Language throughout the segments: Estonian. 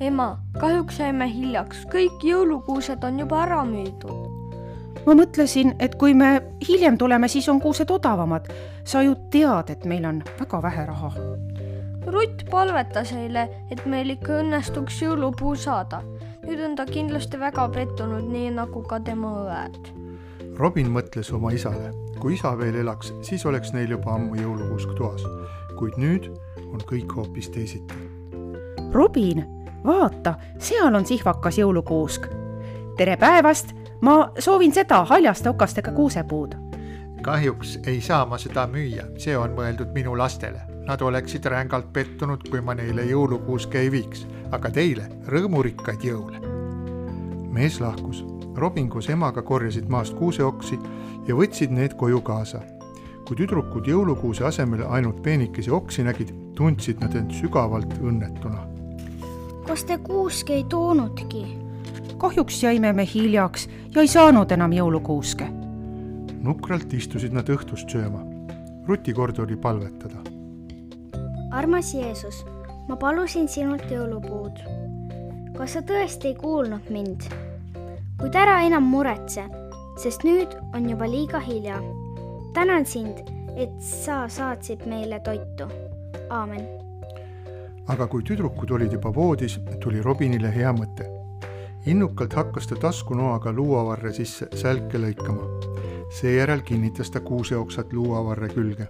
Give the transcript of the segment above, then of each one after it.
ema, kahjuks jäime hiljaks, kõik jõulukuused on juba ära müüdud. ma mõtlesin, et kui me hiljem tuleme, siis on kuused odavamad. sa ju tead, et meil on väga vähe raha. Rutt palvetas eile, et meil ikka õnnestuks jõulupuu saada. nüüd on ta kindlasti väga pettunud, nii nagu ka tema õed. Robin mõtles oma isale, kui isa veel elaks, siis oleks neil juba ammu jõulukuusk toas, kuid nüüd on kõik hoopis teisiti. Robin, vaata, seal on sihvakas jõulukuusk. tere päevast, ma soovin seda haljaste okastega kuusepuud. kahjuks ei saa ma seda müüa, see on mõeldud minu lastele. Nad oleksid rängalt pettunud, kui ma neile jõulukuuske ei viiks, aga teile rõõmurikkaid jõule. mees lahkus. Robin koos emaga korjasid maast kuuseoksi ja võtsid need koju kaasa. kui tüdrukud jõulukuuse asemel ainult peenikesi oksi nägid, tundsid nad end sügavalt õnnetuna. Kas te kuuske ei toonudki? kahjuks jäime me hiljaks ja ei saanud enam jõulukuuske. nukralt istusid nad õhtust sööma. Ruti kord oli palvetada. armas Jeesus, ma palusin sinult jõulupuud. kas sa tõesti ei kuulnud mind? kuid ära enam muretse, sest nüüd on juba liiga hilja. tänan sind, et sa saatsid meile toitu. aamen. Aga kui tüdrukud olid juba voodis, tuli Robinile hea mõte. innukalt hakkas ta taskunoaga luuavarre sisse sälke lõikama. seejärel kinnitas ta kuuseoksad luuavarre külge.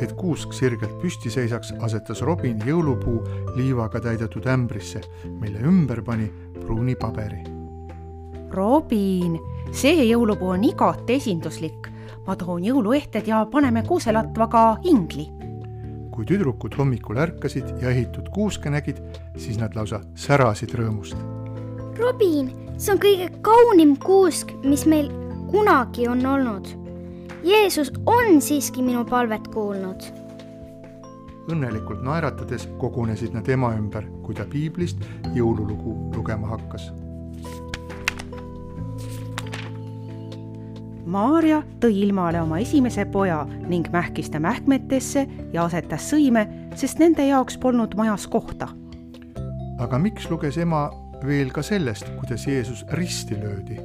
et kuusk sirgelt püsti seisaks, asetas Robin jõulupuu liivaga täidetud ämbrisse, mille ümber pani pruuni paberi Robin, see jõulupuu on igati esinduslik. ma toon jõuluehted ja paneme kuuselatvaga ingli. Kui tüdrukud hommikul ärkasid ja ehitud kuuske nägid, siis nad lausa särasid rõõmust. Robin, see on kõige kaunim kuusk, mis meil kunagi on olnud. Jeesus on siiski minu palvet kuulnud. õnnelikult naeratades kogunesid nad ema ümber, kui ta piiblist jõululugu lugema hakkas Maarja tõi ilmale oma esimese poja ning mähkis ta mähkmetesse ja asetas sõime, sest nende jaoks polnud majas kohta. aga miks luges ema veel ka sellest, kuidas Jeesus risti löödi?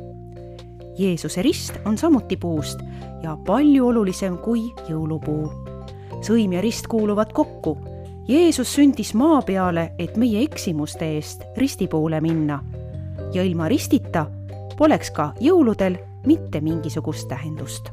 Jeesuse rist on samuti puust ja palju olulisem kui jõulupuu. sõim ja rist kuuluvad kokku. Jeesus sündis maa peale, et meie eksimuste eest risti poole minna. ja ilma ristita poleks ka jõuludel mitte mingisugust tähendust.